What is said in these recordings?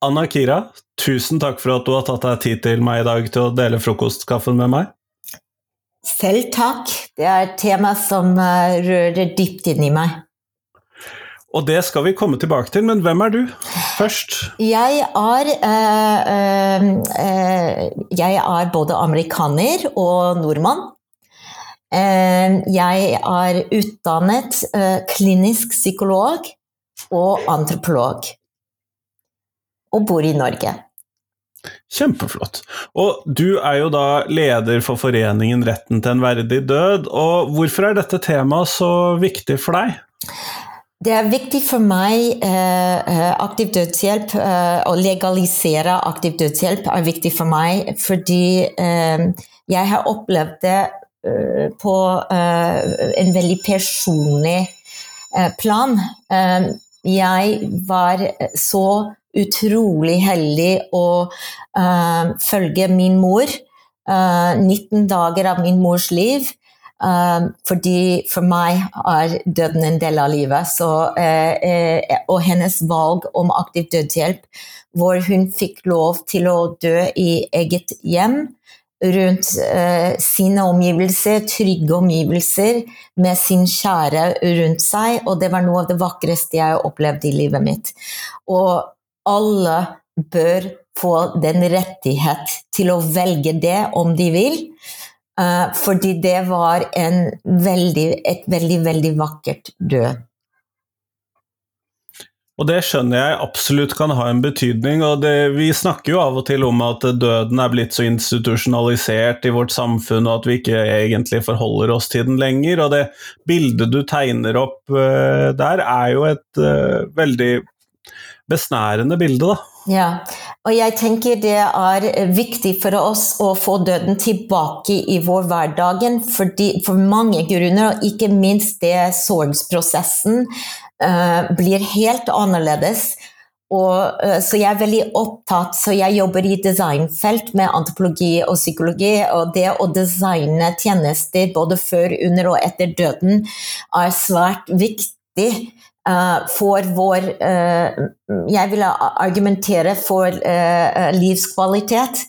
Anna Kira, tusen takk for at du har tatt deg tid til meg i dag til å dele frokostkaffen med meg. Selv takk. Det er et tema som eh, rører dypt inni meg. Og det skal vi komme tilbake til, men hvem er du først? Jeg er, øh, øh, jeg er både amerikaner og nordmann. Jeg er utdannet klinisk psykolog og antropolog. Og bor i Norge. Kjempeflott. Og du er jo da leder for foreningen Retten til en verdig død. Og hvorfor er dette temaet så viktig for deg? Det er viktig for meg eh, aktiv dødshjelp, eh, å legalisere aktiv dødshjelp er viktig for meg fordi eh, jeg har opplevd det eh, på eh, en veldig personlig eh, plan. jeg var så utrolig heldig å uh, følge min mor. Uh, eh, 19 dager av min mors liv. Uh, fordi for meg er døden en del av livet. Så, og hennes valg om aktiv dødshjelp, hvor hun fikk lov til å dø i eget hjem rundt sine omgivelser, trygge omgivelser, med sin kjære rundt seg. Og det var noe av det vakreste jeg opplevde i livet mitt. Og alle bør få den rettighet til å velge det om de vil. Uh, fordi det var veldig, et veldig, veldig vakkert død. Og det skjønner jeg absolutt kan ha en betydning. og det, Vi snakker jo av og til om at døden er blitt så institusjonalisert i vårt samfunn, og at vi ikke egentlig forholder oss til den lenger. Og det bildet du tegner opp uh, der, er jo et uh, veldig besnærende bilde, da. Ja, og jeg tenker det er viktig for oss å få døden tilbake i vår hverdagen for mange grunner, og ikke minst det sorgsprosessen uh, blir helt annerledes. Og, uh, så jeg er veldig opptatt, så jeg jobber i designfelt med antropologi og psykologi, og det å designe tjenester både før, under og etter døden er svært viktig for vår uh, Jeg vil argumentere for uh, livskvalitet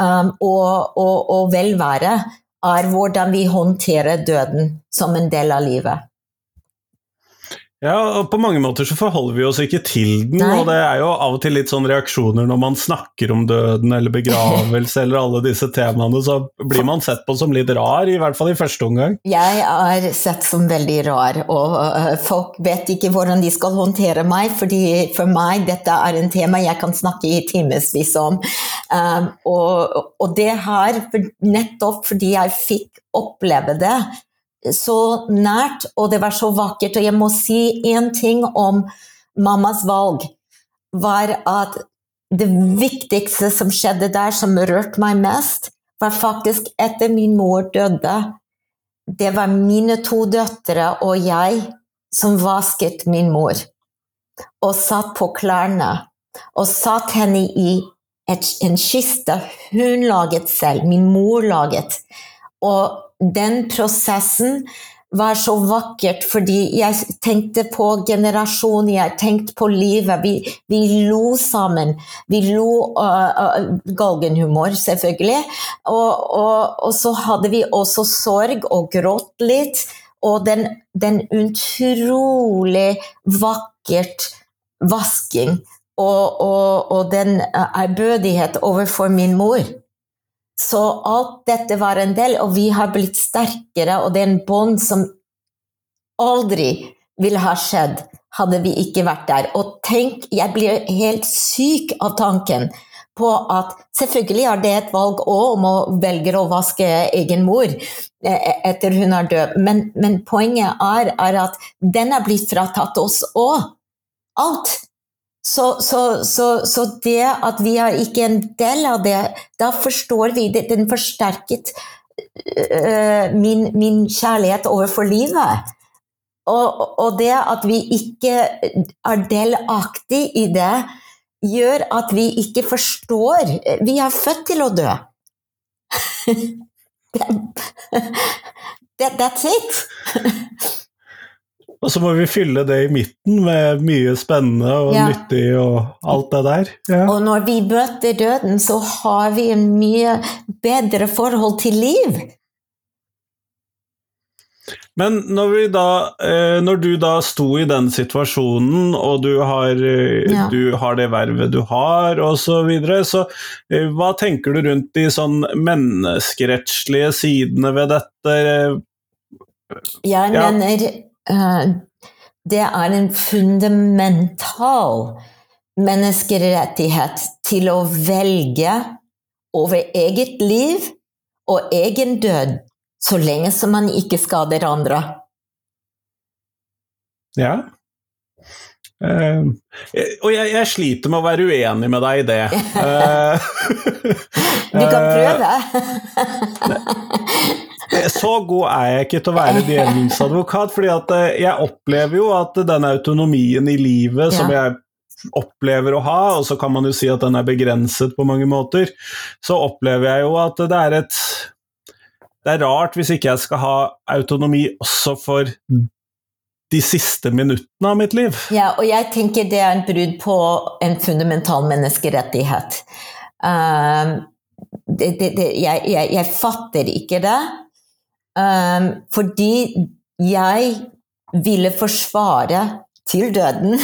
og, og, og, velvære er hvordan vi håndterer døden som en del av livet. Ja, og på mange måter så forholder vi oss ikke til den, Nei. og det er jo av og til litt sånn reaksjoner når man snakker om døden eller begravelse eller alle disse temaene, så blir man sett på som litt rar, i hvert fall i første omgang. Jeg er sett som veldig rar, og uh, folk vet ikke hvordan de skal håndtere meg, fordi for meg dette er en tema jeg kan snakke i timevis om. Um, og, og det her, nettopp fordi jeg fikk oppleve det, så nært, og det var så vakkert. Og jeg må si én ting om mammas valg, var at det viktigste som skjedde der, som rørte meg mest, var faktisk etter min mor døde. Det var mine to døtre og jeg som vasket min mor. Og satt på klærne. Og satt henne i et, en kiste hun laget selv, min mor laget. Og den prosessen var så vakkert, fordi jeg tenkte på generasjonen, jeg tenkte på livet. Vi, vi lo sammen. Vi lo uh, uh, galgenhumor, selvfølgelig. Og, og, og, så hadde vi også sorg og grått litt. Og den, den utrolig vakkert vasking og, og, den ærbødighet overfor min mor. Så alt dette var en del, og vi har blitt sterkere, og det er en bånd som aldri ville ha skjedd hadde vi ikke vært der. Og tenk, jeg blir helt syk av tanken på at selvfølgelig er det et valg òg om å velge å vaske egen mor eh, etter hun er død, men, men poenget er, er, at den er blitt fratatt oss òg. Alt. Så, så, så, så, det at vi er ikke en del av det, da forstår vi det. Den forsterket uh, min, min, kjærlighet overfor livet. Og, og, det at vi ikke er delaktig i det, gjør at vi ikke forstår Vi er født til å dø. that, that's it. Og så må vi fylle det i midten med mye spennende og Ja. nyttig og alt det der. Ja. Og når vi møter døden, så har vi en mye bedre forhold til liv. Men når, vi da, eh, når du da sto i den situasjonen, og du har, eh, Ja. du har det vervet du har, og så videre, så eh, hva tenker du rundt de sånn menneskerettslige sidene ved dette? Jeg mener eh, det er en fundamental menneskerettighet til å velge over eget liv og egen død, så lenge som man ikke skader andre. Ja. Uh, og jeg, jeg sliter med å være uenig med deg i det. Uh, Du kan eh, prøve. Så god er jeg ikke til å være djevelens advokat, fordi eh, jeg opplever jo at den autonomien i livet som jeg opplever å ha, og så kan man jo si at den er begrenset på mange måter, så opplever jeg jo at det er et Det er rart hvis ikke jeg skal ha autonomi også for de siste minuttene av mitt liv. Ja, og jeg tenker det er en brudd på en fundamental menneskerettighet. Um, det, det, det, jeg, jeg, jeg fatter ikke det, um, fordi jeg ville forsvare til døden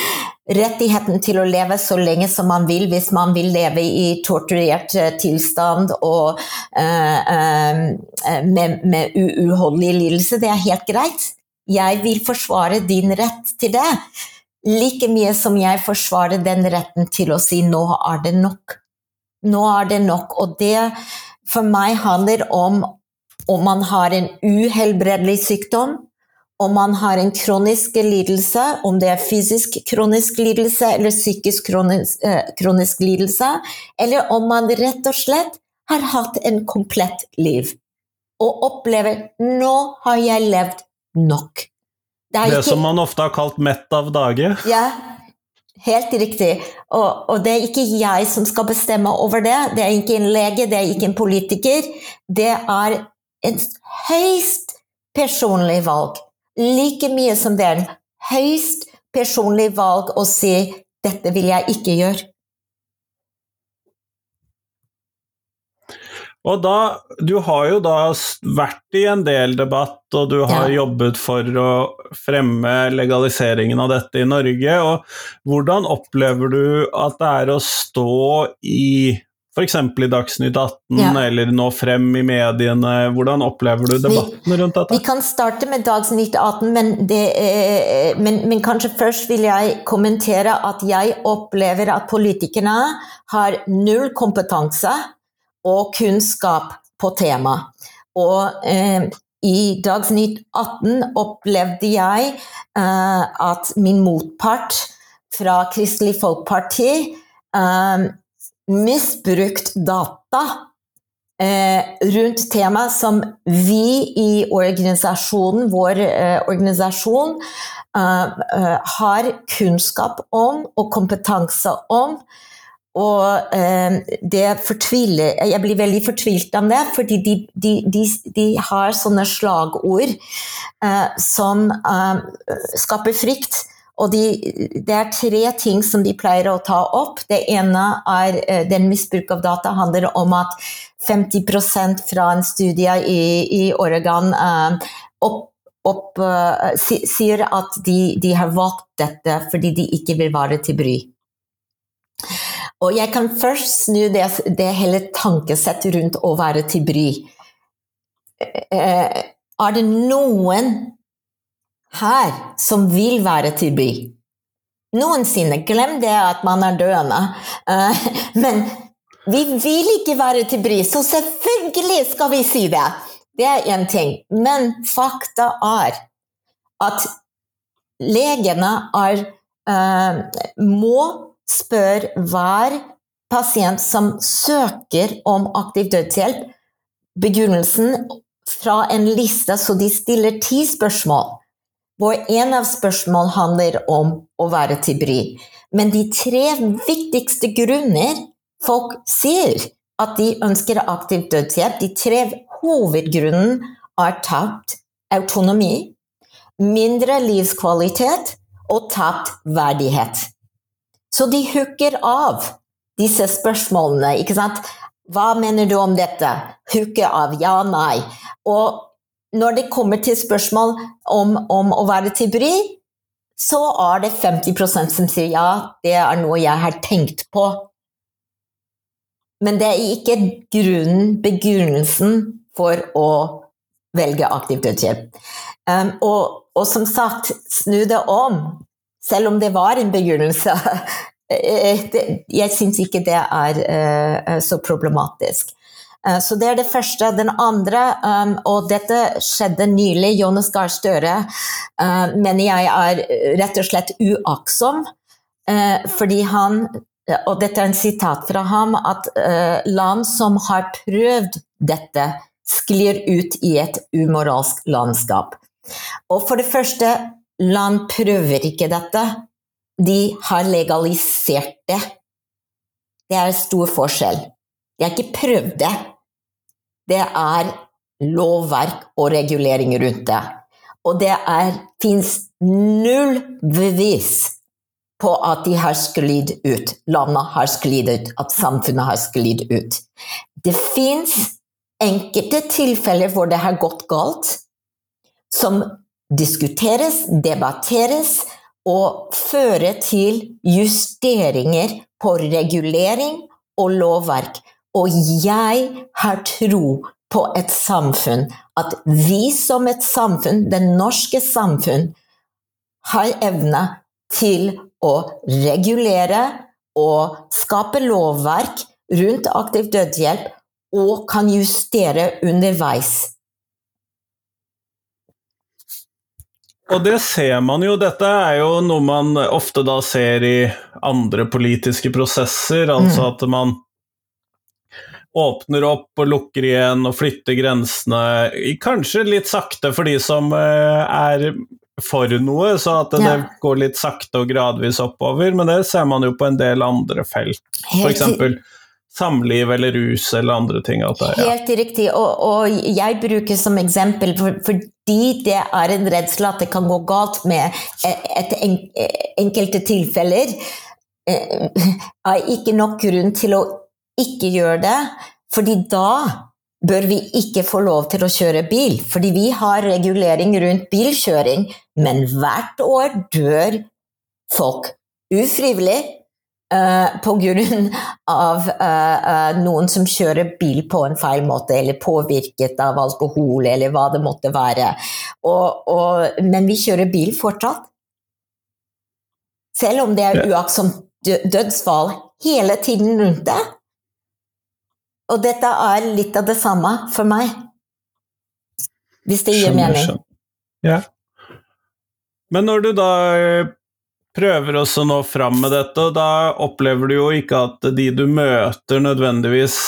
rettigheten til å leve så lenge som man vil, hvis man vil leve i torturert eh, tilstand og uh, eh, med, med uutholdelig lidelse. Det er helt greit. Jeg vil forsvare din rett til det. Like mye som jeg forsvarer den retten til å si 'nå er det nok'. Nå er det nok. Og det for meg handler om om man har en uhelbredelig sykdom, om man har en kronisk lidelse, om det er fysisk kronisk lidelse eller psykisk kronisk, eh, kronisk lidelse, eller om man rett og slett har hatt en komplett liv og opplever 'nå har jeg levd nok'. Det, ikke- som man ofte har kalt 'mett av dage'. ja, helt riktig. Og, og, det er ikke jeg som skal bestemme over det. Det er ikke en lege, det er ikke en politiker. Det er et høyst personlig valg. Like mye som det er en høyst personlig valg å si 'dette vil jeg ikke gjøre'. Og da, Du har jo da vært i en del debatt, og du har Ja. jobbet for å fremme legaliseringen av dette i Norge. og Hvordan opplever du at det er å stå i f.eks. i Dagsnytt 18 Ja. eller nå frem i mediene? Hvordan opplever du debatten rundt dette? Vi kan starte med Dagsnytt 18, men, det, eh, men, men kanskje først vil jeg kommentere at jeg opplever at politikerne har null kompetanse og kunnskap på temaet. Og eh, i Dagsnytt 18 opplevde jeg eh, at min motpart fra Kristelig Folkeparti eh, misbrukt data eh, rundt tema som vi i organisasjonen, vår eh, organisasjon, eh, eh, har kunnskap om og kompetanse om. Og eh, det fortviler Jeg blir veldig fortvilt av det, fordi de, de, de, de har sånne slagord eh, som skaper frykt. Og de, det er tre ting som de pleier å ta opp. Det ene er eh, den misbruk av data handler om at 50% fra en studie i, i Oregon eh, opp, opp, eh, sier at de, de har valgt dette fordi de ikke vil være til bry. Og jeg kan først snu det, det hele tankesettet rundt å være til bry. Eh, Er det noen her som vil være til by. Noensinne. Glem det at man er døende. Eh, Men vi vil ikke være til bry, så selvfølgelig skal vi si det. Det er én ting. Men fakta er at legene er, eh, må spørre hver pasient som søker om aktiv dødshjelp, begrunnelsen fra en liste, så de stiller ti spørsmål. Hvor en av spørsmål handler om å være til bry. Men de tre viktigste grunner folk sier at de ønsker aktiv dødshjelp, de tre hovedgrunnene er tapt autonomi, mindre livskvalitet og tapt verdighet. Så de hooker av disse spørsmålene, ikke sant. Hva mener du om dette? Hooke av ja, nei. Og når det kommer til spørsmål om, om å være til bry, så er det 50% som sier ja, det er noe jeg har tenkt på. Men det er ikke grunnen, begrunnelsen for å velge aktiv dødshjelp. Um, og, og, som sagt, snu det om. Selv om det var en begrunnelse. Eh, jeg syns ikke det er uh, så problematisk. Uh, så det er det første. Den andre, um, og dette skjedde nylig, Jonas Gahr Støre uh, mener jeg er rett og slett uaktsom. fordi han og dette er en sitat fra ham, at land som har prøvd dette, sklir ut i et umoralsk landskap. Og for det første, land prøver ikke dette. De har legalisert det. Det er stor forskjell. De har ikke prøvd det. Det er lovverk og regulering rundt det. Og det fins null bevis på at de har sklidd ut. Landet har sklidd ut, at samfunnet har sklidd ut. Det fins enkelte tilfeller hvor det har gått galt, som diskuteres, debatteres og fører til justeringer på regulering og lovverk. Og jeg har tro på et samfunn, at vi som et samfunn, det norske samfunn, har evne til å regulere og skape lovverk rundt aktiv dødshjelp, og kan justere underveis. Og det ser man jo, dette er jo noe man ofte da ser i andre politiske prosesser, altså mm. at man åpner opp og lukker igjen og flytter grensene, kanskje litt sakte for de som eh, er for noe, så at det, ja. går litt sakte og gradvis oppover. Men det ser man jo på en del andre felt. F.eks. samliv eller rus eller andre ting. Det, ja. Helt riktig, og, og, jeg bruker som eksempel for, fordi det er en redsel at det kan gå galt med et, et enkelte tilfeller. Eh, er ikke nok grunn til å ikke gjør det, fordi da bør vi ikke få lov til å kjøre bil, fordi vi har regulering rundt bilkjøring, men hvert år dør folk ufrivillig uh, på grunn av uh, uh, noen som kjører bil på en feil måte, eller påvirket av alkohol, eller hva det måtte være. Og, og, men vi kjører bil fortsatt. Selv om det er uaktsomt dødsfall hele tiden rundt det. Og dette er litt av det samme for meg. Hvis det gir mening. Ja. Men når du da eh, prøver også å nå fram med dette, da opplever du jo ikke at de du møter nødvendigvis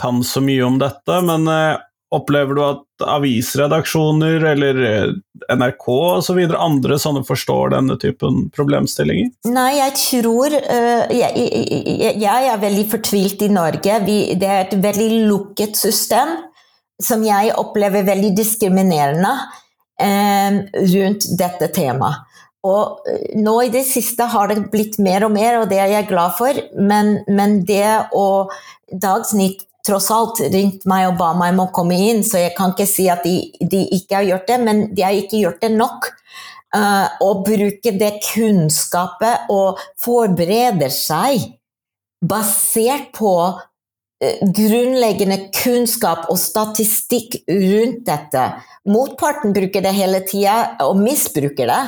kan så mye om dette, men eh, Opplever du at avisredaksjoner eller eh, NRK osv. andre sånne forstår denne typen problemstillinger? Nei, jeg tror uh, jeg, jeg, er veldig fortvilt i Norge. Vi, det er et veldig lukket system som jeg opplever veldig diskriminerende uh, rundt dette temaet. Og nå i det siste har det blitt mer og mer, og det er jeg glad for, men, men det å Dagsnytt tross alt ringt meg og ba meg om å komme inn, så jeg kan ikke si at de, de ikke har gjort det, men de har ikke gjort det nok. Uh, bruke det kunnskapet og forbereder seg basert på uh, grunnleggende kunnskap og statistikk rundt dette. Motparten bruker det hele tida og misbruker det,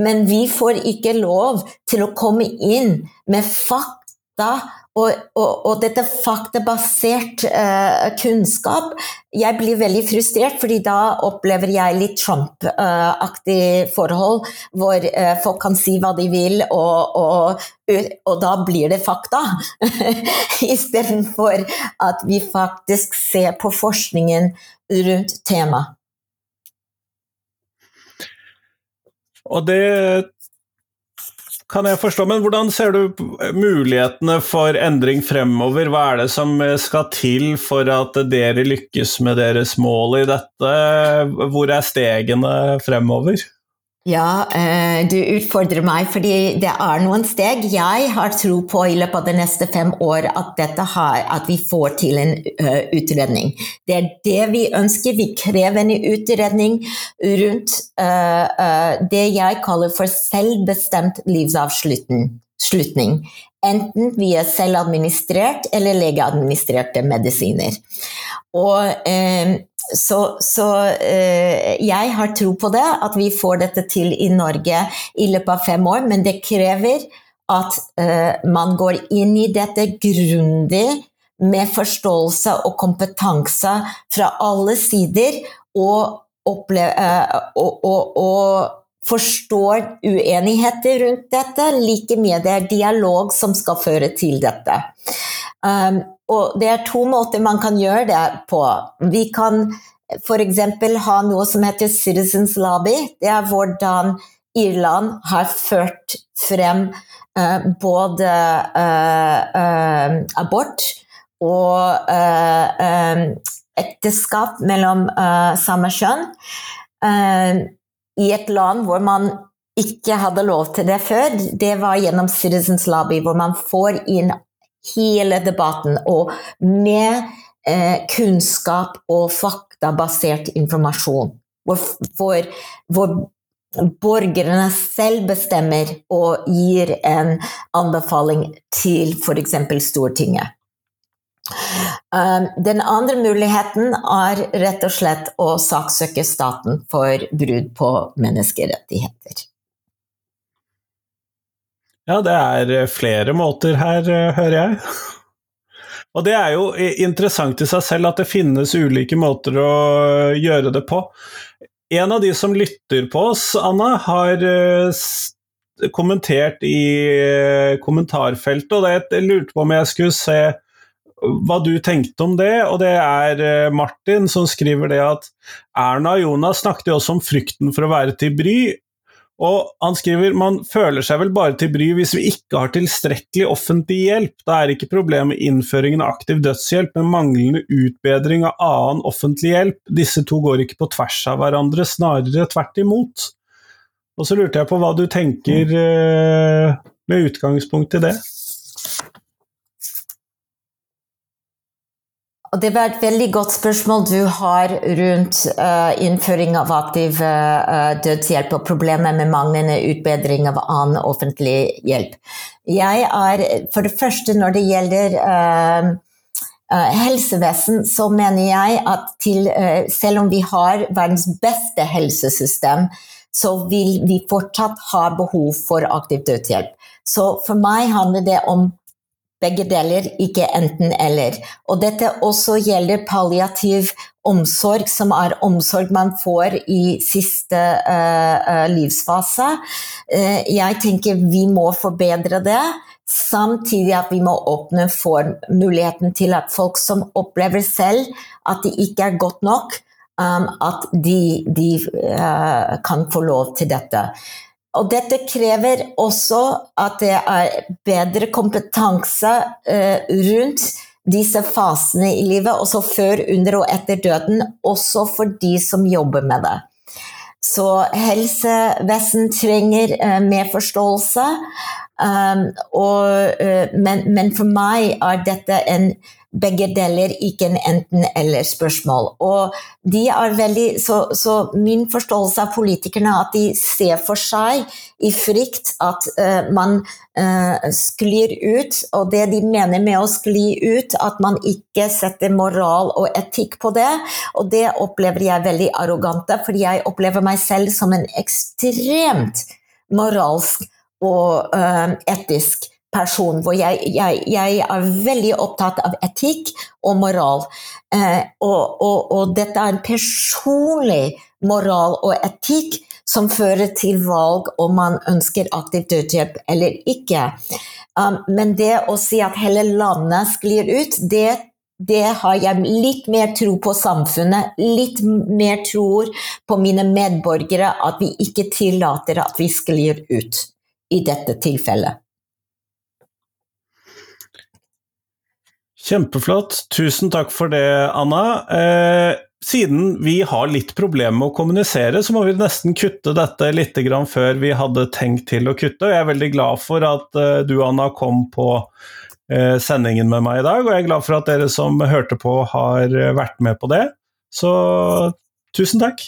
men vi får ikke lov til å komme inn med fakta og, og, og, dette faktabasert uh, kunnskap Jeg blir veldig frustrert, fordi da opplever jeg litt Trump-aktig forhold, hvor uh, folk kan si hva de vil, og, og, da blir det fakta. Istedenfor at vi faktisk ser på forskningen rundt temaet. Og det kan jeg forstå, men hvordan ser du mulighetene for endring fremover? Hva er det som skal til for at dere lykkes med deres mål i dette? Hvor er stegene fremover? Ja, eh, du utfordrer meg, fordi det er noen steg. Jeg har tro på i løpet av de neste fem år at, har, at vi får til en uh, utredning. Det er det vi ønsker. Vi krever en utredning rundt uh, det jeg kaller for selvbestemt livsavslutning. Enten via selvadministrert eller legeadministrerte medisiner. Og så, så eh, jeg har tro på det, at vi får dette til i Norge i løpet av fem år. Men det krever at eh, man går inn i dette grundig med forståelse og kompetanse fra alle sider. Og, oppleve, eh, og, og forstår uenigheter rundt dette, like mye det er dialog som skal føre til dette. Um, og det er to måter man kan gjøre det på. Vi kan f.eks. ha noe som heter Citizens Lobby. Det er hvordan Irland har ført frem uh, både uh, uh, abort og ekteskap mellom samme kjønn. I et land hvor man ikke hadde lov til det før. Det var gjennom Citizens Lobby, hvor man får inn hele debatten. Og med eh, kunnskap og faktabasert informasjon. Hvor, hvor, hvor, borgerne selv bestemmer og gir en anbefaling til f.eks. Stortinget. Um, den andre muligheten er rett og slett å saksøke staten for brudd på menneskerettigheter. Ja, det er eh, flere måter her, eh, hører jeg. Og det er jo interessant i seg selv at det finnes ulike måter å gjøre det på. En av de som lytter på oss, Anna, har eh, kommentert i kommentarfeltet, og jeg lurte på om jeg skulle se hva du tenkte om det, og det er Martin som skriver det at Erna og Jonas snakket jo også om frykten for å være til bry, og han skriver man føler seg vel bare til bry hvis vi ikke har tilstrekkelig offentlig hjelp. Da er ikke problemet innføringen av aktiv dødshjelp, men manglende utbedring av annen offentlig hjelp. Disse to går ikke på tvers av hverandre, snarere tvert imot. Og så lurte jeg på hva du tenker eh, med utgangspunkt i det? Og det var et veldig godt spørsmål du har rundt uh, innføring av aktiv uh, dødshjelp og problemet med manglende utbedring av annen offentlig hjelp. Jeg er, for det første, når det gjelder uh, helsevesen, så mener jeg at til, selv om vi har verdens beste helsesystem, så vil vi fortsatt ha behov for aktiv dødshjelp. Så for meg handler det om begge deler, ikke enten-eller. Og dette også gjelder palliativ omsorg, som er omsorg man får i siste uh, livsfase. Uh, jeg tenker vi må forbedre det. Samtidig at vi må åpne for muligheten til at folk som opplever selv at det ikke er godt nok, um, at de, de uh, kan få lov til dette. Og dette krever også at det er bedre kompetanse eh, rundt disse fasene i livet, også før, under og etter døden, også for de som jobber med det. Så helsevesen trenger eh, mer forståelse, men, men, for meg er dette en begge deler, ikke en enten-eller-spørsmål. Og de er veldig, så, så, min forståelse av politikerne er at de ser for seg i frykt at uh, man uh, sklir ut, og det de mener med å skli ut, at man ikke setter moral og etikk på det. Og det opplever jeg veldig arrogante, fordi jeg opplever meg selv som en ekstremt moralsk og uh, etisk person hvor jeg, jeg, jeg, er veldig opptatt av etikk og moral. Eh, og, og, og, dette er en personlig moral og etikk som fører til valg om man ønsker aktiv dødshjelp eller ikke. Um, men det å si at hele landet sklir ut, det, det har jeg litt mer tro på samfunnet, litt mer tro på mine medborgere, at vi ikke tillater at vi sklir ut i dette tilfellet. Kjempeflott. Tusen takk for det, Anna. Eh, siden vi har litt problemer med å kommunisere, så må vi nesten kutte dette litt før vi hadde tenkt til å kutte. Og jeg er veldig glad for at uh, du, Anna, kom på uh, sendingen med meg i dag. Og jeg er glad for at dere som hørte på, har vært med på det. Så tusen takk.